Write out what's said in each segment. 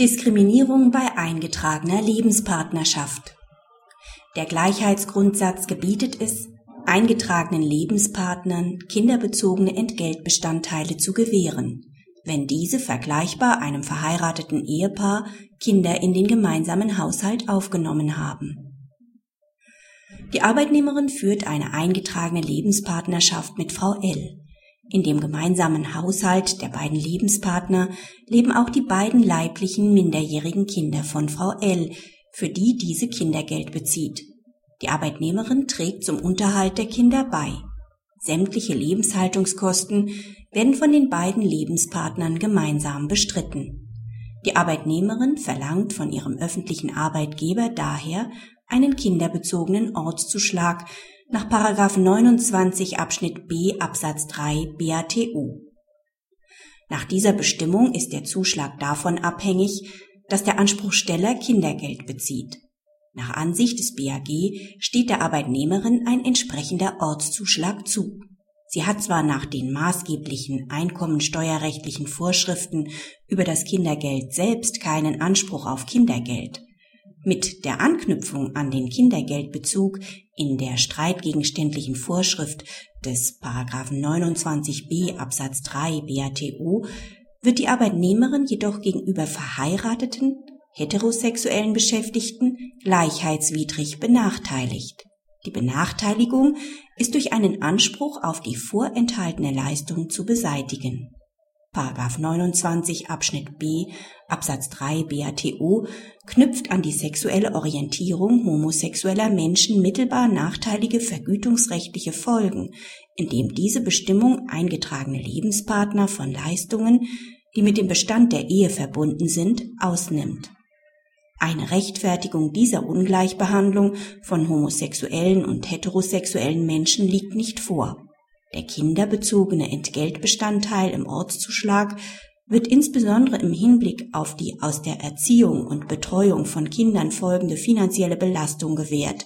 Diskriminierung bei eingetragener Lebenspartnerschaft. Der Gleichheitsgrundsatz gebietet es, eingetragenen Lebenspartnern kinderbezogene Entgeltbestandteile zu gewähren, wenn diese vergleichbar einem verheirateten Ehepaar Kinder in den gemeinsamen Haushalt aufgenommen haben. Die Arbeitnehmerin führt eine eingetragene Lebenspartnerschaft mit Frau L. In dem gemeinsamen Haushalt der beiden Lebenspartner leben auch die beiden leiblichen minderjährigen Kinder von Frau L, für die diese Kindergeld bezieht. Die Arbeitnehmerin trägt zum Unterhalt der Kinder bei. Sämtliche Lebenshaltungskosten werden von den beiden Lebenspartnern gemeinsam bestritten. Die Arbeitnehmerin verlangt von ihrem öffentlichen Arbeitgeber daher einen kinderbezogenen Ortszuschlag nach 29 Abschnitt B Absatz 3 BATU. Nach dieser Bestimmung ist der Zuschlag davon abhängig, dass der Anspruchsteller Kindergeld bezieht. Nach Ansicht des BAG steht der Arbeitnehmerin ein entsprechender Ortszuschlag zu. Sie hat zwar nach den maßgeblichen einkommensteuerrechtlichen Vorschriften über das Kindergeld selbst keinen Anspruch auf Kindergeld. Mit der Anknüpfung an den Kindergeldbezug in der streitgegenständlichen Vorschrift des 29b Absatz 3 BATU wird die Arbeitnehmerin jedoch gegenüber verheirateten, heterosexuellen Beschäftigten gleichheitswidrig benachteiligt. Die Benachteiligung ist durch einen Anspruch auf die vorenthaltene Leistung zu beseitigen. Paragraph 29 Abschnitt B Absatz 3 BATO knüpft an die sexuelle Orientierung homosexueller Menschen mittelbar nachteilige vergütungsrechtliche Folgen, indem diese Bestimmung eingetragene Lebenspartner von Leistungen, die mit dem Bestand der Ehe verbunden sind, ausnimmt. Eine Rechtfertigung dieser Ungleichbehandlung von homosexuellen und heterosexuellen Menschen liegt nicht vor. Der kinderbezogene Entgeltbestandteil im Ortszuschlag wird insbesondere im Hinblick auf die aus der Erziehung und Betreuung von Kindern folgende finanzielle Belastung gewährt,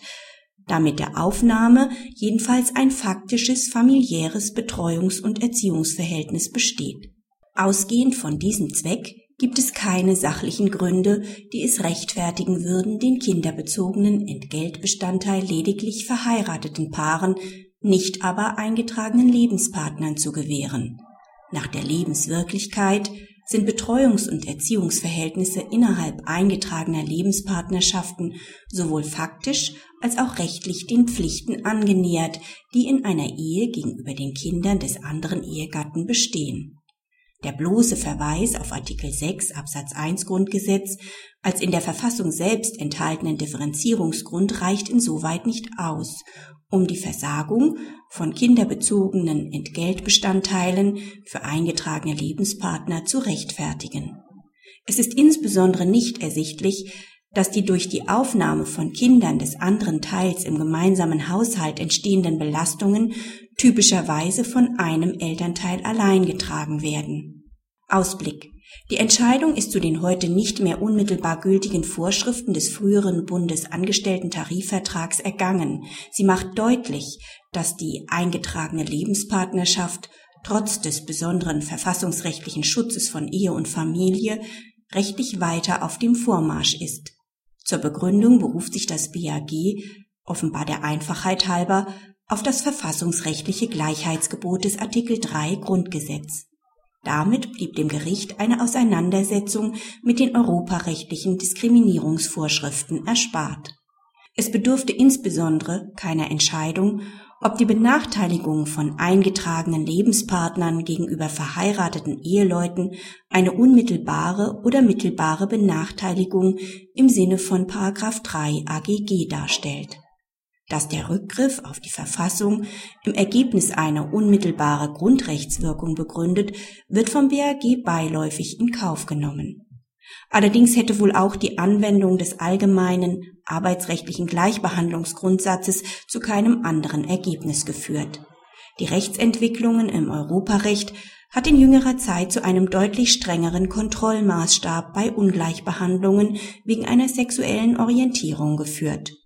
da mit der Aufnahme jedenfalls ein faktisches familiäres Betreuungs- und Erziehungsverhältnis besteht. Ausgehend von diesem Zweck gibt es keine sachlichen Gründe, die es rechtfertigen würden, den kinderbezogenen Entgeltbestandteil lediglich verheirateten Paaren, nicht aber eingetragenen Lebenspartnern zu gewähren. Nach der Lebenswirklichkeit sind Betreuungs- und Erziehungsverhältnisse innerhalb eingetragener Lebenspartnerschaften sowohl faktisch als auch rechtlich den Pflichten angenähert, die in einer Ehe gegenüber den Kindern des anderen Ehegatten bestehen. Der bloße Verweis auf Artikel 6 Absatz 1 Grundgesetz als in der Verfassung selbst enthaltenen Differenzierungsgrund reicht insoweit nicht aus, um die Versagung von kinderbezogenen Entgeltbestandteilen für eingetragene Lebenspartner zu rechtfertigen. Es ist insbesondere nicht ersichtlich, dass die durch die Aufnahme von Kindern des anderen Teils im gemeinsamen Haushalt entstehenden Belastungen typischerweise von einem Elternteil allein getragen werden. Ausblick. Die Entscheidung ist zu den heute nicht mehr unmittelbar gültigen Vorschriften des früheren Bundesangestellten-Tarifvertrags ergangen. Sie macht deutlich, dass die eingetragene Lebenspartnerschaft trotz des besonderen verfassungsrechtlichen Schutzes von Ehe und Familie rechtlich weiter auf dem Vormarsch ist. Zur Begründung beruft sich das BAG, offenbar der Einfachheit halber, auf das verfassungsrechtliche Gleichheitsgebot des Artikel 3 Grundgesetz. Damit blieb dem Gericht eine Auseinandersetzung mit den europarechtlichen Diskriminierungsvorschriften erspart. Es bedurfte insbesondere keiner Entscheidung, ob die Benachteiligung von eingetragenen Lebenspartnern gegenüber verheirateten Eheleuten eine unmittelbare oder mittelbare Benachteiligung im Sinne von 3 AGG darstellt dass der Rückgriff auf die Verfassung im Ergebnis eine unmittelbare Grundrechtswirkung begründet, wird vom BAG beiläufig in Kauf genommen. Allerdings hätte wohl auch die Anwendung des allgemeinen arbeitsrechtlichen Gleichbehandlungsgrundsatzes zu keinem anderen Ergebnis geführt. Die Rechtsentwicklungen im Europarecht hat in jüngerer Zeit zu einem deutlich strengeren Kontrollmaßstab bei Ungleichbehandlungen wegen einer sexuellen Orientierung geführt